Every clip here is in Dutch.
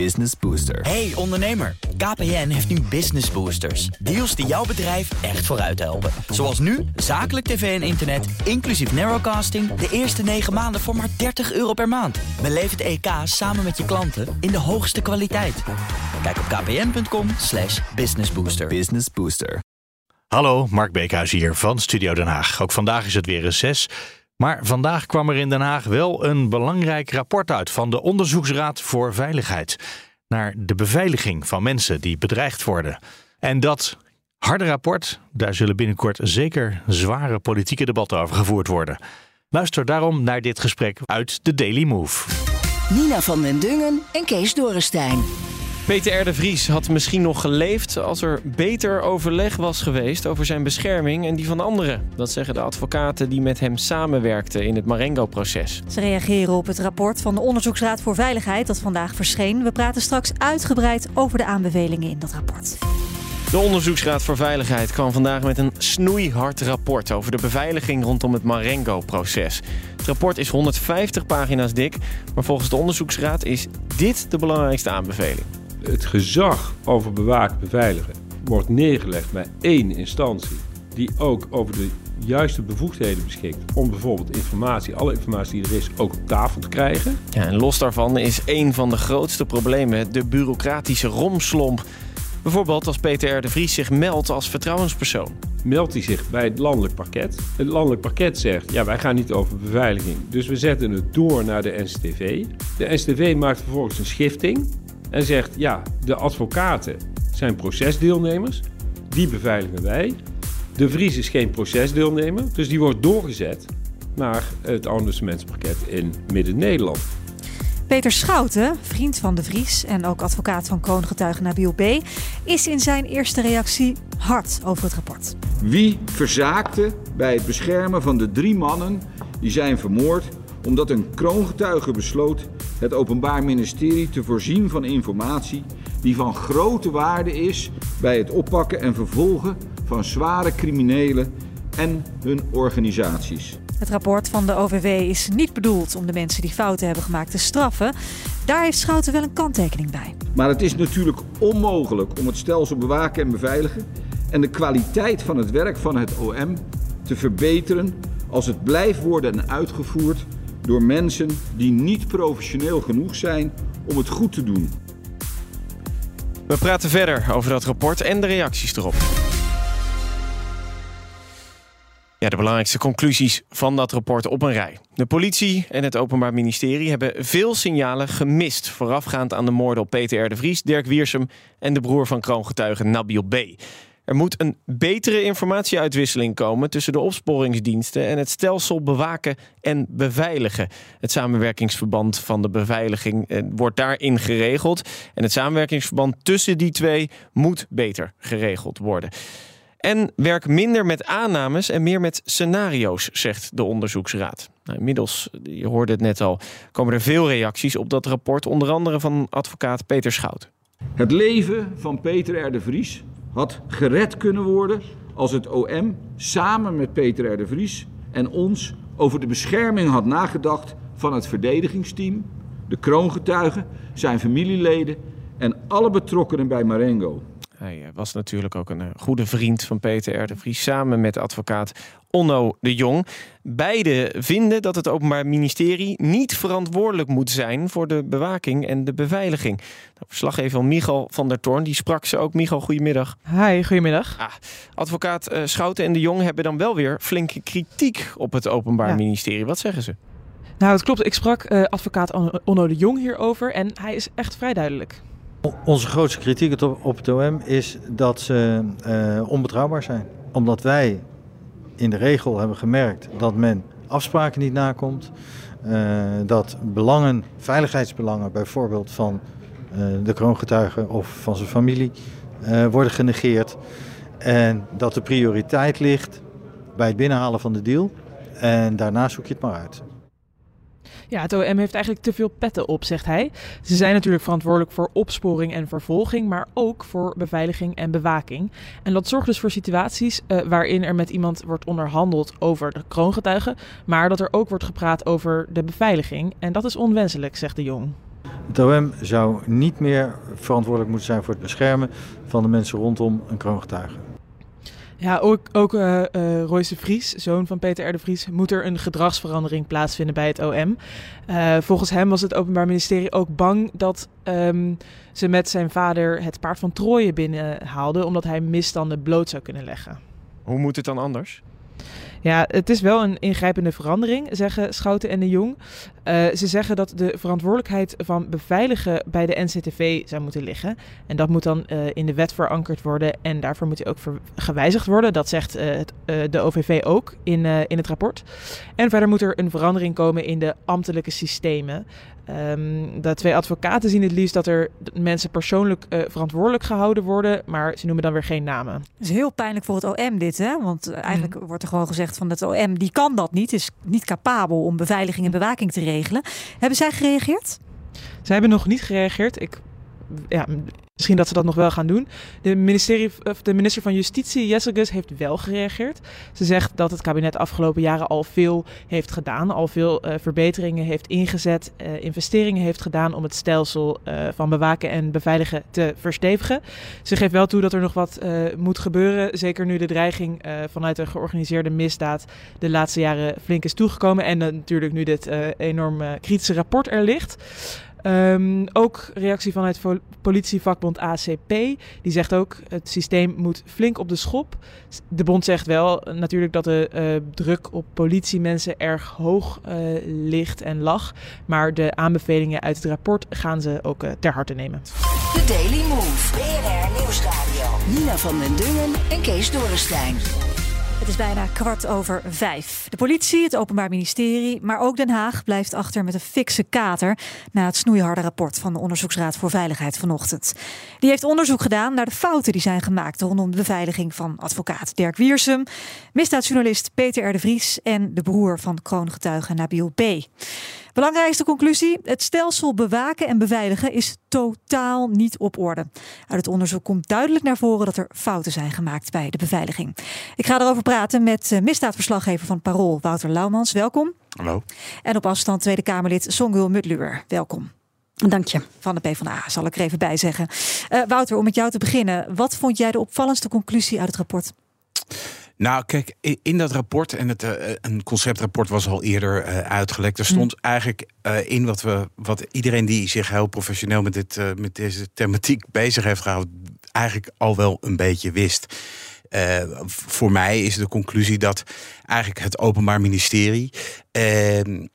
Business Booster. Hey ondernemer, KPN heeft nu Business Boosters. Deals die jouw bedrijf echt vooruit helpen. Zoals nu, zakelijk tv en internet, inclusief narrowcasting... de eerste 9 maanden voor maar 30 euro per maand. Beleef het EK samen met je klanten in de hoogste kwaliteit. Kijk op kpn.com slash businessbooster. Business Booster. Hallo, Mark Beekhuis hier van Studio Den Haag. Ook vandaag is het weer reces. Maar vandaag kwam er in Den Haag wel een belangrijk rapport uit van de Onderzoeksraad voor Veiligheid. Naar de beveiliging van mensen die bedreigd worden. En dat harde rapport, daar zullen binnenkort zeker zware politieke debatten over gevoerd worden. Luister daarom naar dit gesprek uit de Daily Move. Nina van den Dungen en Kees Dorrestein. Peter R. de Vries had misschien nog geleefd als er beter overleg was geweest over zijn bescherming en die van anderen. Dat zeggen de advocaten die met hem samenwerkten in het Marengo-proces. Ze reageren op het rapport van de Onderzoeksraad voor Veiligheid dat vandaag verscheen. We praten straks uitgebreid over de aanbevelingen in dat rapport. De Onderzoeksraad voor Veiligheid kwam vandaag met een snoeihard rapport over de beveiliging rondom het Marengo-proces. Het rapport is 150 pagina's dik, maar volgens de Onderzoeksraad is dit de belangrijkste aanbeveling. Het gezag over bewaken beveiligen wordt neergelegd bij één instantie die ook over de juiste bevoegdheden beschikt om bijvoorbeeld informatie, alle informatie die er is, ook op tafel te krijgen. Ja, en los daarvan is een van de grootste problemen de bureaucratische romslomp. Bijvoorbeeld als Peter R. de Vries zich meldt als vertrouwenspersoon. Meldt hij zich bij het landelijk parket. Het landelijk parket zegt, ja wij gaan niet over beveiliging, dus we zetten het door naar de NCTV. De NCTV maakt vervolgens een schifting en zegt, ja de advocaten zijn procesdeelnemers, die beveiligen wij. De Vries is geen procesdeelnemer, dus die wordt doorgezet naar het arrondissementsparket in Midden-Nederland. Peter Schouten, vriend van de Vries en ook advocaat van kroongetuige Nabil B., is in zijn eerste reactie hard over het rapport. Wie verzaakte bij het beschermen van de drie mannen die zijn vermoord omdat een kroongetuige besloot het Openbaar Ministerie te voorzien van informatie die van grote waarde is bij het oppakken en vervolgen van zware criminelen en hun organisaties. Het rapport van de OVW is niet bedoeld om de mensen die fouten hebben gemaakt te straffen. Daar heeft Schouten wel een kanttekening bij. Maar het is natuurlijk onmogelijk om het stelsel bewaken en beveiligen en de kwaliteit van het werk van het OM te verbeteren als het blijft worden uitgevoerd door mensen die niet professioneel genoeg zijn om het goed te doen. We praten verder over dat rapport en de reacties erop. Ja, de belangrijkste conclusies van dat rapport op een rij. De politie en het Openbaar Ministerie hebben veel signalen gemist... voorafgaand aan de moorden op Peter R. de Vries, Dirk Wiersum... en de broer van kroongetuige Nabil B. Er moet een betere informatieuitwisseling komen tussen de opsporingsdiensten en het stelsel bewaken en beveiligen. Het samenwerkingsverband van de beveiliging eh, wordt daarin geregeld. En het samenwerkingsverband tussen die twee moet beter geregeld worden. En werk minder met aannames en meer met scenario's, zegt de onderzoeksraad. Nou, inmiddels, je hoorde het net al, komen er veel reacties op dat rapport, onder andere van advocaat Peter Schout. Het leven van Peter R. de Vries had gered kunnen worden als het OM samen met Peter R. de Vries en ons over de bescherming had nagedacht van het verdedigingsteam, de kroongetuigen, zijn familieleden en alle betrokkenen bij Marengo. Hij eh, was natuurlijk ook een eh, goede vriend van Peter R. de Vries, samen met advocaat Onno de Jong. Beide vinden dat het Openbaar Ministerie niet verantwoordelijk moet zijn voor de bewaking en de beveiliging. Nou, verslaggever Michal van der Toorn die sprak ze ook. Michal, goedemiddag. Hi, goedemiddag. Ah, advocaat uh, Schouten en de Jong hebben dan wel weer flinke kritiek op het Openbaar ja. Ministerie. Wat zeggen ze? Nou, het klopt. Ik sprak uh, advocaat Onno de Jong hierover en hij is echt vrij duidelijk. Onze grootste kritiek op het OM is dat ze uh, onbetrouwbaar zijn. Omdat wij in de regel hebben gemerkt dat men afspraken niet nakomt. Uh, dat belangen, veiligheidsbelangen bijvoorbeeld van uh, de kroongetuige of van zijn familie worden genegeerd. En dat de prioriteit ligt bij het binnenhalen van de deal. En daarna zoek je het maar uit. Ja, het OM heeft eigenlijk te veel petten op, zegt hij. Ze zijn natuurlijk verantwoordelijk voor opsporing en vervolging, maar ook voor beveiliging en bewaking. En dat zorgt dus voor situaties uh, waarin er met iemand wordt onderhandeld over de kroongetuigen, maar dat er ook wordt gepraat over de beveiliging. En dat is onwenselijk, zegt de Jong. Het OM zou niet meer verantwoordelijk moeten zijn voor het beschermen van de mensen rondom een kroongetuige. Ja, ook, ook uh, uh, Royce Vries, zoon van Peter R. de Vries, moet er een gedragsverandering plaatsvinden bij het OM. Uh, volgens hem was het Openbaar Ministerie ook bang dat um, ze met zijn vader het paard van Troje binnenhaalden, omdat hij misstanden bloot zou kunnen leggen. Hoe moet het dan anders? Ja, het is wel een ingrijpende verandering, zeggen Schouten en de Jong. Uh, ze zeggen dat de verantwoordelijkheid van beveiligen bij de NCTV zou moeten liggen. En dat moet dan uh, in de wet verankerd worden en daarvoor moet hij ook gewijzigd worden. Dat zegt het, de OVV ook in, in het rapport. En verder moet er een verandering komen in de ambtelijke systemen. Um, de twee advocaten zien het liefst dat er mensen persoonlijk uh, verantwoordelijk gehouden worden, maar ze noemen dan weer geen namen. Het is heel pijnlijk voor het OM dit, hè? Want eigenlijk mm. wordt er gewoon gezegd van het OM die kan dat niet, is niet capabel om beveiliging en bewaking te regelen. Hebben zij gereageerd? Zij hebben nog niet gereageerd. Ik ja, misschien dat ze dat nog wel gaan doen. De, ministerie, of de minister van Justitie, Jesselgus, heeft wel gereageerd. Ze zegt dat het kabinet afgelopen jaren al veel heeft gedaan, al veel uh, verbeteringen heeft ingezet, uh, investeringen heeft gedaan om het stelsel uh, van bewaken en beveiligen te verstevigen. Ze geeft wel toe dat er nog wat moet gebeuren, zeker nu de dreiging vanuit de georganiseerde misdaad de laatste jaren flink is toegekomen en natuurlijk nu dit enorm kritische rapport er ligt. Um, ook reactie vanuit politievakbond ACP. Die zegt ook het systeem moet flink op de schop. De bond zegt wel natuurlijk dat de uh, druk op politiemensen erg hoog uh, ligt en lag. Maar de aanbevelingen uit het rapport gaan ze ook ter harte nemen. The Daily Move. BNR Nieuwsradio. Nina van den Dungen en Kees Dorrestein. Het is bijna kwart over vijf. De politie, het Openbaar Ministerie, maar ook Den Haag blijft achter met een fikse kater na het snoeiharde rapport van de Onderzoeksraad voor Veiligheid vanochtend. Die heeft onderzoek gedaan naar de fouten die zijn gemaakt rondom de beveiliging van advocaat Dirk Wiersum, misdaadjournalist Peter R. de Vries en de broer van kroongetuige Nabil B. Belangrijkste conclusie: het stelsel bewaken en beveiligen is totaal niet op orde. Uit het onderzoek komt duidelijk naar voren dat er fouten zijn gemaakt bij de beveiliging. Ik ga erover praten met eh, misdaadverslaggever van Parool, Wouter Laumans. Welkom. Hallo. En op afstand Tweede Kamerlid Songul Mutluwer. Welkom. Dank je. Van de PvdA, zal ik er even bij zeggen. Uh, Wouter, om met jou te beginnen. Wat vond jij de opvallendste conclusie uit het rapport? Nou, kijk, in dat rapport, en het, uh, een conceptrapport was al eerder uh, uitgelekt. Er stond mm. eigenlijk uh, in wat we, wat iedereen die zich heel professioneel met, dit, met deze thematiek bezig heeft gehouden, eigenlijk al wel een beetje wist. voor mij is de conclusie dat eigenlijk het Openbaar Ministerie. Ehm,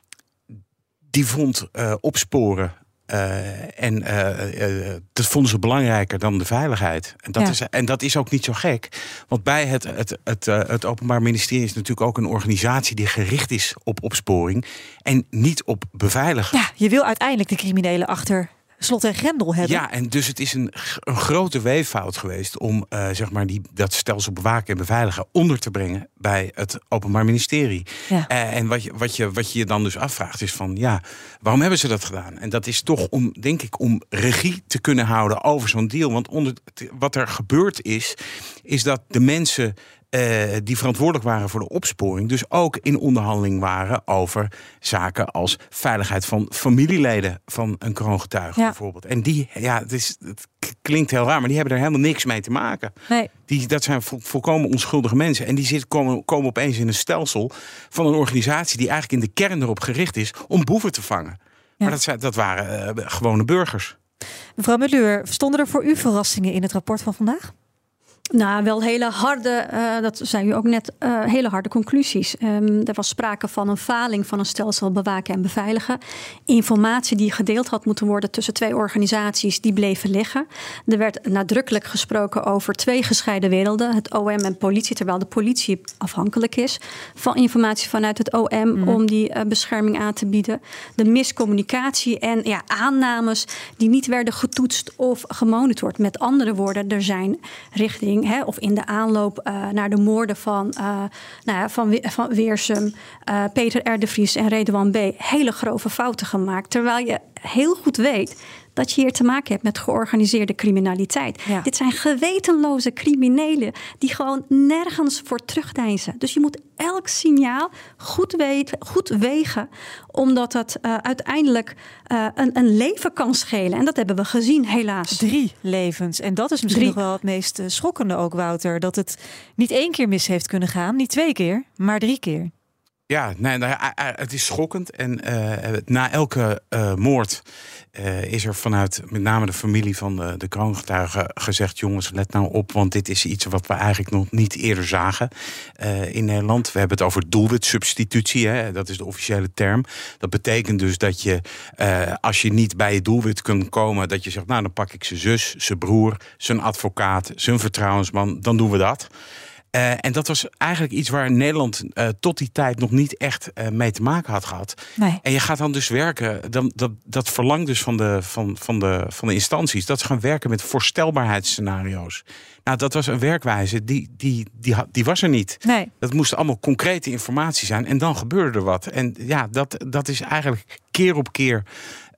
die vond opsporen uh, en uh, uh, dat vonden ze belangrijker dan de veiligheid. En dat, ja. is, en dat is ook niet zo gek. Want bij het, het, het, het Openbaar Ministerie is natuurlijk ook een organisatie die gericht is op opsporing en niet op beveiligen. Ja, je wil uiteindelijk de criminelen achter slot en grendel hebben. Ja, en dus het is een, een grote weeffout geweest om uh, zeg maar die, dat stelsel bewaken en beveiligen onder te brengen bij het Openbaar Ministerie. Ja. Uh, en wat je, wat, je, wat je je dan dus afvraagt is van ja, waarom hebben ze dat gedaan? En dat is toch om, denk ik, om regie te kunnen houden over zo'n deal. Want onder, wat er gebeurd is, is dat de mensen uh, die verantwoordelijk waren voor de opsporing, dus ook in onderhandeling waren over zaken als veiligheid van familieleden van een kroongetuige ja. bijvoorbeeld. En die, ja, het, is, het klinkt heel raar, maar die hebben er helemaal niks mee te maken. Nee. Die, dat zijn volkomen onschuldige mensen. En die zitten, komen, komen opeens in een stelsel van een organisatie die eigenlijk in de kern erop gericht is om boeven te vangen. Ja. Maar dat, dat waren uh, gewone burgers. Mevrouw Muller, stonden er voor u verrassingen in het rapport van vandaag? Nou, wel hele harde, uh, dat zei u ook net, uh, hele harde conclusies. Um, er was sprake van een faling van een stelsel bewaken en beveiligen. Informatie die gedeeld had moeten worden tussen twee organisaties, die bleven liggen. Er werd nadrukkelijk gesproken over twee gescheiden werelden, het OM en politie, terwijl de politie afhankelijk is van informatie vanuit het OM mm. om die uh, bescherming aan te bieden. De miscommunicatie en ja, aannames die niet werden getoetst of gemonitord. Met andere woorden, er zijn richting hè, of in de aanloop uh, naar de moorden van, uh, nou ja, van, van Weersum, uh, Peter R. Vries en Redouan B. hele grove fouten gemaakt. Terwijl je heel goed weet dat je hier te maken hebt met georganiseerde criminaliteit. Dit zijn gewetenloze criminelen die gewoon nergens voor terugdeinzen. Dus je moet elk signaal goed, weten, goed wegen, omdat dat uh, uiteindelijk uh, een, een, leven kan schelen. En dat hebben we gezien, helaas. Drie levens. En dat is misschien nog wel het meest uh, schokkende ook, Wouter. Dat het niet één keer mis heeft kunnen gaan, niet twee keer, maar drie keer. Ja, nee, nou, het is schokkend. En uh, na elke uh, moord uh, is er vanuit met name de familie van de, de kroongetuigen gezegd: jongens, let nou op, want dit is iets wat we eigenlijk nog niet eerder zagen in Nederland. We hebben het over doelwitsubstitutie, hè, dat is de officiële term. Dat betekent dus dat je, als je niet bij je doelwit kunt komen, dat je zegt: nou, dan pak ik zijn zus, zijn broer, zijn advocaat, zijn vertrouwensman, dan doen we dat. Uh, en dat was eigenlijk iets waar Nederland uh, tot die tijd nog niet echt uh, mee te maken had gehad. Nee. En je gaat dan dus werken, dan, dat, dat verlangt dus van de, van, van, de, van de instanties, dat ze gaan werken met voorstelbaarheidsscenario's. Nou, dat was een werkwijze, die, die, die, die was er niet. Nee. Dat moest allemaal concrete informatie zijn en dan gebeurde er wat. En ja, dat, dat is eigenlijk keer op keer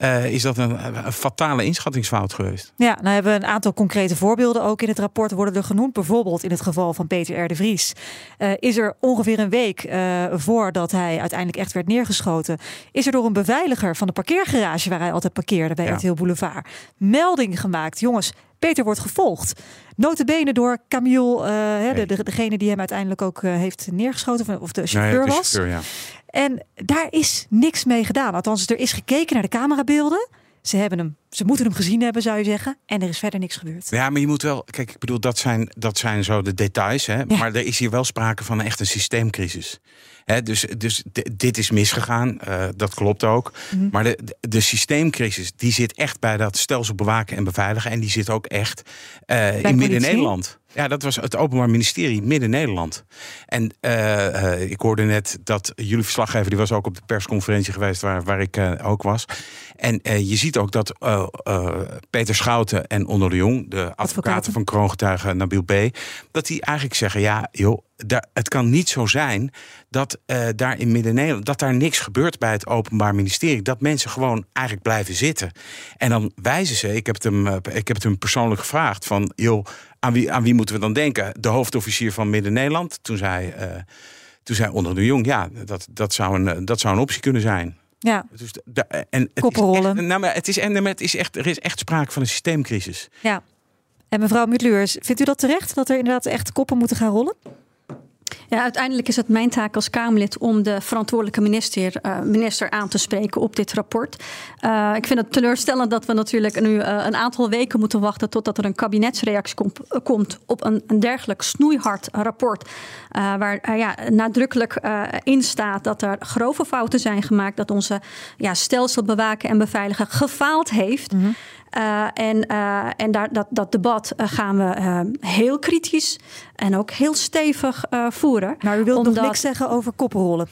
uh, is dat een, een, fatale inschattingsfout geweest. Ja, nou hebben we een aantal concrete voorbeelden ook in het rapport worden er genoemd. Bijvoorbeeld in het geval van Peter R. de Vries. Uh, is er ongeveer een week uh, voordat hij uiteindelijk echt werd neergeschoten... is er door een beveiliger van de parkeergarage waar hij altijd parkeerde bij ja. RTL Boulevard... melding gemaakt. Jongens, Peter wordt gevolgd. Notabene door Camille, uh, de, de, degene die hem uiteindelijk ook uh, heeft neergeschoten, of de chauffeur nee, de was. Chauffeur, ja. En daar is niks mee gedaan. Althans, er is gekeken naar de camerabeelden. Ze, hebben hem, ze moeten hem gezien hebben, zou je zeggen. En er is verder niks gebeurd. Ja, maar je moet wel. Kijk, ik bedoel, dat zijn, dat zijn zo de details. Hè? Ja. Maar er is hier wel sprake van echt een systeemcrisis. He, dus dus dit is misgegaan, uh, dat klopt ook. Mhm. Mm -hmm. Maar de, de, de, systeemcrisis die zit echt bij dat stelsel bewaken en beveiligen. En die zit ook echt uh, in Midden-Nederland. Ja, dat was het Openbaar Ministerie Midden-Nederland. En uh, ik hoorde net dat jullie verslaggever, die was ook op de persconferentie geweest waar, waar ik ook was. En je ziet ook dat Peter Schouten en Onder de Jong, de advocaten, advocaten van kroongetuige Nabil B., dat die eigenlijk zeggen, ja joh, daar, het kan niet zo zijn dat uh, daar in Midden-Nederland dat daar niks gebeurt bij het Openbaar Ministerie. Dat mensen gewoon eigenlijk blijven zitten. En dan wijzen ze, ik heb het hem, uh, ik heb het hem persoonlijk gevraagd: van joh, aan wie, aan wie moeten we dan denken? De hoofdofficier van Midden-Nederland. Toen zei, toen zei onder de Jong, ja, dat, dat, zou een, dat zou een optie kunnen zijn. Ja. Dus de, en het Koppenrollen. Is echt, nou, maar het is, en het is echt, er is echt sprake van een systeemcrisis. Ja. En mevrouw Mutluurs, vindt u dat terecht dat er inderdaad echt koppen moeten gaan rollen? Ja, uiteindelijk is het mijn taak als Kamerlid om de verantwoordelijke minister, uh, minister aan te spreken op dit rapport. Uh, ik vind het teleurstellend dat we natuurlijk nu uh, een aantal weken moeten wachten totdat er een kabinetsreactie kom, komt op een, een dergelijk snoeihard rapport. waar ja, nadrukkelijk in staat dat er grove fouten zijn gemaakt, dat onze ja, stelsel bewaken en beveiligen gefaald heeft. -hmm. Uh, en uh, en daar, dat, dat debat uh, gaan we heel kritisch en ook heel stevig voeren. Maar u wilt omdat... nog niks zeggen over koppenrollen?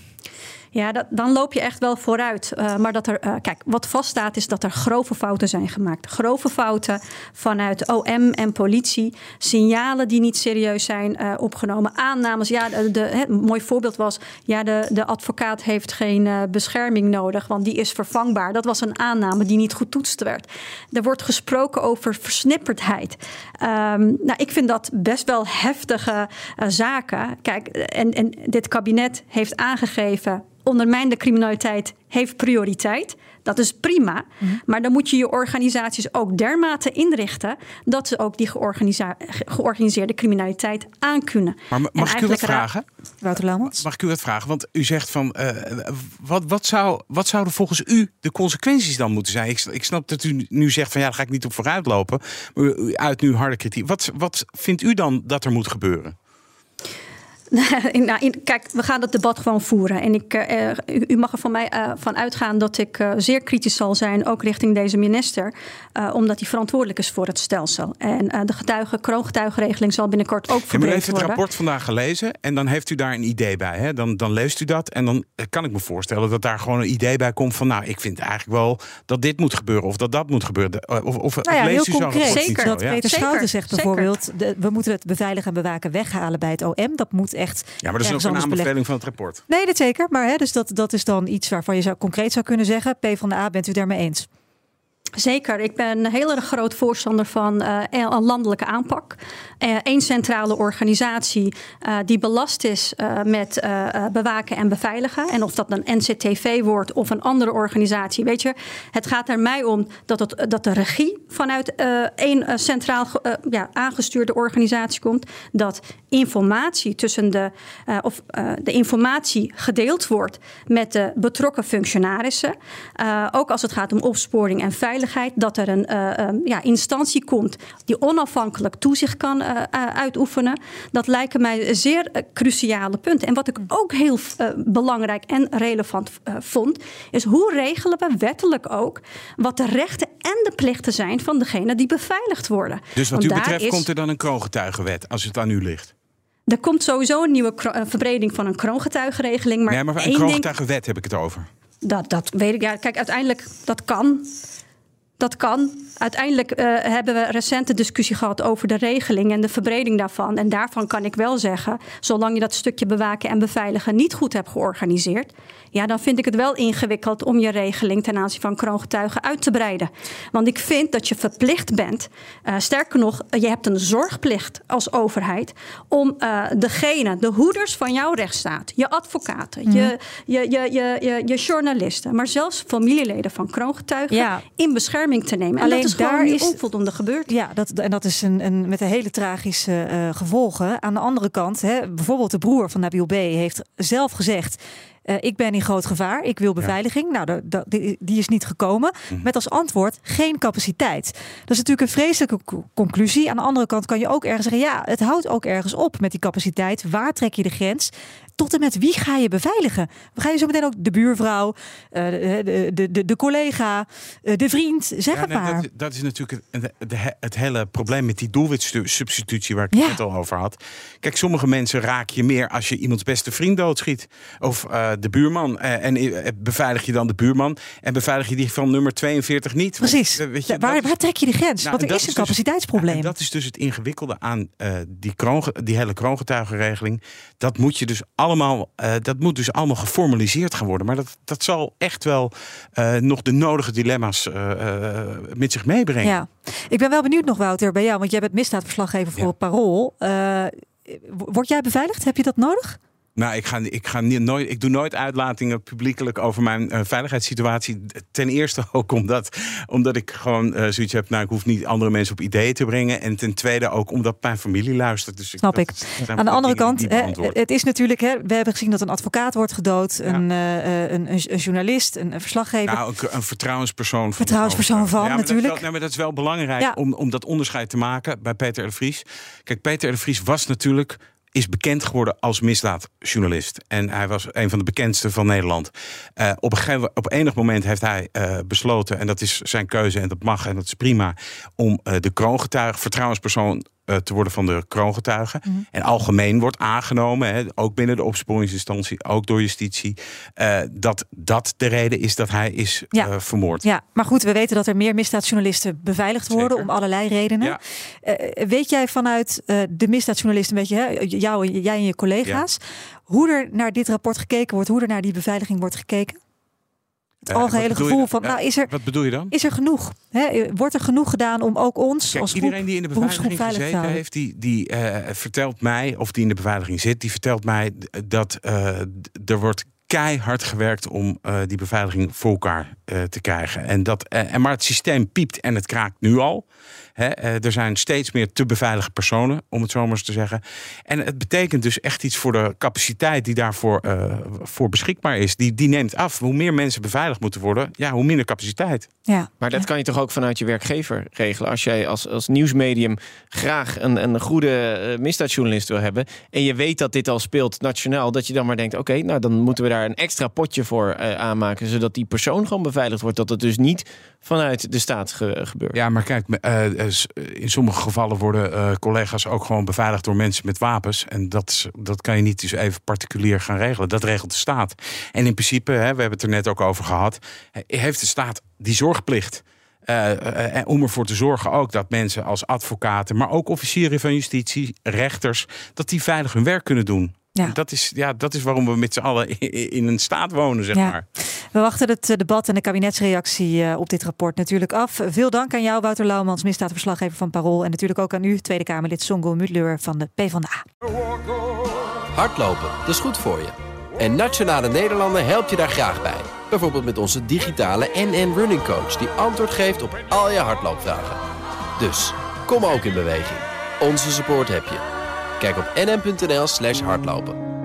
Ja, dat, dan loop je echt wel vooruit. Uh, maar dat er, uh, kijk, wat vaststaat is dat er grove fouten zijn gemaakt. Grove fouten vanuit OM en politie. Signalen die niet serieus zijn uh, opgenomen. Aannames. Ja, de, een mooi voorbeeld was. Ja, de, de advocaat heeft geen bescherming nodig, want die is vervangbaar. Dat was een aanname die niet getoetst werd. Er wordt gesproken over versnipperdheid. Um, nou, ik vind dat best wel heftige zaken. Kijk, en, en dit kabinet heeft aangegeven ondermijnde criminaliteit heeft prioriteit. Dat is prima. Mm. Maar dan moet je je organisaties ook dermate inrichten dat ze ook die georganiseerde criminaliteit aankunnen. Maar mag ik u wat vragen? Wouter Laumans? Mag ik u wat vragen? Want u zegt van uh, wat, wat, zou, wat zouden volgens u de consequenties dan moeten zijn? Ik, ik snap dat u nu zegt van ja, daar ga ik niet op vooruit lopen. Maar u uit nu harde kritiek. Wat, wat vindt u dan dat er moet gebeuren? nou, in, kijk, we gaan dat debat gewoon voeren. En ik, uh, u, u, mag er van mij uh, van uitgaan dat ik uh, zeer kritisch zal zijn, ook richting deze minister, omdat hij verantwoordelijk is voor het stelsel. En de getuige, kroongetuigenregeling zal binnenkort ook verbeterd worden. Ja, u heeft het worden. rapport vandaag gelezen en dan heeft u daar een idee bij. Hè? Dan, dan leest u dat en dan kan ik me voorstellen dat daar gewoon een idee bij komt van, nou, ik vind eigenlijk wel dat dit moet gebeuren of dat dat moet gebeuren. Of, of, nou ja, of leest heel u concreet. zo Zeker. zo, Dat ja? Peter Schouten zegt bijvoorbeeld, de, we moeten het beveiligen en bewaken weghalen bij het OM. Dat moet echt. Ja, maar dat is ook een aanbeveling van het rapport. Nee, dat zeker. Maar hè, dus dat, dat is dan iets waarvan je zou, concreet zou kunnen zeggen: P van de A, bent u daarmee eens? Zeker, ik ben een heel erg groot voorstander van uh, een landelijke aanpak. Eén uh, centrale organisatie uh, die belast is met bewaken en beveiligen. En of dat een NCTV wordt of een andere organisatie. Weet je, het gaat er mij om dat, het, dat de regie vanuit één centraal ja, aangestuurde organisatie komt. Dat informatie tussen de, of de informatie gedeeld wordt met de betrokken functionarissen. ook als het gaat om opsporing en veiligheid dat er een uh, ja, instantie komt die onafhankelijk toezicht kan uitoefenen. Dat lijken mij zeer cruciale punten. En wat ik ook heel belangrijk en relevant vond, is hoe regelen we wettelijk ook wat de rechten en de plichten zijn van degene die beveiligd worden. Dus wat u betreft komt er dan een kroongetuigenwet als het aan u ligt? Er komt sowieso een nieuwe verbreding van een kroongetuigenregeling. Maar, nee, maar een kroongetuigenwet heb ik het over. Dat, dat weet ik. Ja, kijk, uiteindelijk dat kan. Dat kan. Uiteindelijk uh, hebben we recente discussie gehad over de regeling en de verbreding daarvan. En daarvan kan ik wel zeggen, zolang je dat stukje bewaken en beveiligen niet goed hebt georganiseerd, ja, dan vind ik het wel ingewikkeld om je regeling ten aanzien van kroongetuigen uit te breiden. Want ik vind dat je verplicht bent, uh, sterker nog, je hebt een zorgplicht als overheid om uh, degene, de hoeders van jouw rechtsstaat, je advocaten, mm. je, je, je, je, je, journalisten, maar zelfs familieleden van kroongetuigen ja. in bescherming te nemen. Alleen en dat is daar gewoon is onvoldoende gebeurd. Ja, dat, en dat is een, een, met een hele tragische uh, gevolgen. Aan de andere kant, hè, bijvoorbeeld de broer van Nabil B. heeft zelf gezegd. Uh, ik ben in groot gevaar, ik wil beveiliging. Ja. Nou, de, de, die, die, is niet gekomen. Mm. Met als antwoord geen capaciteit. Dat is natuurlijk een vreselijke conclusie. Aan de andere kant kan je ook ergens zeggen: ja, het houdt ook ergens op met die capaciteit. Waar trek je de grens? Tot en met wie ga je beveiligen? Gaan je zo meteen ook de buurvrouw, uh, de, de, de, de, collega, uh, de vriend, zeg ja, het maar. Dat, dat, is natuurlijk het, het, hele probleem met die doelwitsubstitutie waar ik ja. het net al over had. Kijk, sommige mensen raak je meer als je iemands beste vriend doodschiet. Of uh, de buurman. en beveilig je dan de buurman en beveilig je die van nummer 42 niet. Precies. Want, weet je, waar, trek je de grens? Nou, Want er is een dus- capaciteitsprobleem. Dat is dus het ingewikkelde aan die, kroon, die hele kroongetuigenregeling. Dat moet je dus allemaal allemaal, uh, dat moet dus allemaal geformaliseerd gaan worden. Maar dat, dat zal echt wel uh, nog de nodige dilemma's uh, met zich meebrengen. Ja, ik ben wel benieuwd nog, Wouter, bij jou, want jij bent misdaadverslaggever voor ja. Parool. word jij beveiligd? Heb je dat nodig? Nou, ik, ga, ik, ga niet, nooit, ik doe nooit uitlatingen publiekelijk over mijn uh, veiligheidssituatie. Ten eerste ook omdat, omdat ik gewoon uh, zoiets heb, nou, ik hoef niet andere mensen op ideeën te brengen. En ten tweede ook omdat mijn familie luistert. Dus Snap ik. Aan de andere kant, hè, het is natuurlijk, hè, we hebben gezien dat een advocaat wordt gedood, ja. een, uh, een, een, journalist, een, verslaggever. Nou, een, een vertrouwenspersoon van. Vertrouwenspersoon van, ja, natuurlijk. Dat, nou, maar dat is wel belangrijk ja. om, om dat onderscheid te maken bij Peter R. Vries. Kijk, Peter R. Vries was natuurlijk is bekend geworden als misdaadjournalist. En hij was een van de bekendste van Nederland. Uh, op, een gegeven, op enig moment heeft hij uh, besloten, en dat is zijn keuze en dat mag en dat is prima, om uh, de kroongetuige, vertrouwenspersoon te worden van de kroongetuigen. Mm -hmm. En algemeen wordt aangenomen, hè, ook binnen de opsporingsinstantie, ook door justitie, uh, dat dat de reden is dat hij is ja. uh, vermoord. Ja, maar goed, we weten dat er meer misdaadjournalisten beveiligd worden Zeker. om allerlei redenen. Ja. Uh, weet jij vanuit de misdaadjournalisten, een beetje, hè, jou, jij en je collega's, ja. hoe er naar dit rapport gekeken wordt, hoe er naar die beveiliging wordt gekeken? Het algehele gevoel van, nou, is er, wat bedoel je dan? Is er genoeg? Hè? Wordt er genoeg gedaan om ook ons Kijk, als iedereen die in de beveiliging gezeten heeft, die, die uh, vertelt mij, of die in de beveiliging zit, die vertelt mij dat uh, er wordt keihard gewerkt om uh, die beveiliging voor elkaar te krijgen. En dat, uh, en maar het systeem piept en het kraakt nu al. Hè, er zijn steeds meer te beveiligen personen, om het zo maar eens te zeggen. En het betekent dus echt iets voor de capaciteit die daarvoor voor beschikbaar is. Die, die neemt af. Hoe meer mensen beveiligd moeten worden, ja, hoe minder capaciteit. Ja. Maar dat kan je toch ook vanuit je werkgever regelen. Als jij als, als nieuwsmedium graag een, een goede misdaadjournalist wil hebben. En je weet dat dit al speelt nationaal. Dat je dan maar denkt, oké, okay, nou dan moeten we daar een extra potje voor uh, aanmaken. Zodat die persoon gewoon beveiligd wordt. Dat het dus niet vanuit de staat ge gebeurt. Ja, maar kijk, uh, in sommige gevallen worden uh, collega's ook gewoon beveiligd door mensen met wapens. En dat, dat kan je niet dus even particulier gaan regelen. Dat regelt de staat. En in principe, hè, we hebben het er net ook over gehad, heeft de staat die zorgplicht. Uh, uh, om ervoor te zorgen ook dat mensen als advocaten, maar ook officieren van justitie, rechters, dat die veilig hun werk kunnen doen. Ja. Dat, is, ja, dat is waarom we met z'n allen in een staat wonen, zeg ja. maar. We wachten het debat en de kabinetsreactie op dit rapport natuurlijk af. Veel dank aan jou, Wouter Laumans, misdaadverslaggever van Parool. En natuurlijk ook aan u, Tweede Kamerlid Songo Mutleur van de PvdA. Hardlopen, dat is goed voor je. En Nationale Nederlanden helpt je daar graag bij. Bijvoorbeeld met onze digitale NN Running Coach... die antwoord geeft op al je hardloopvragen. Dus, kom ook in beweging. Onze support heb je. Kijk op nn.nl slash hardlopen.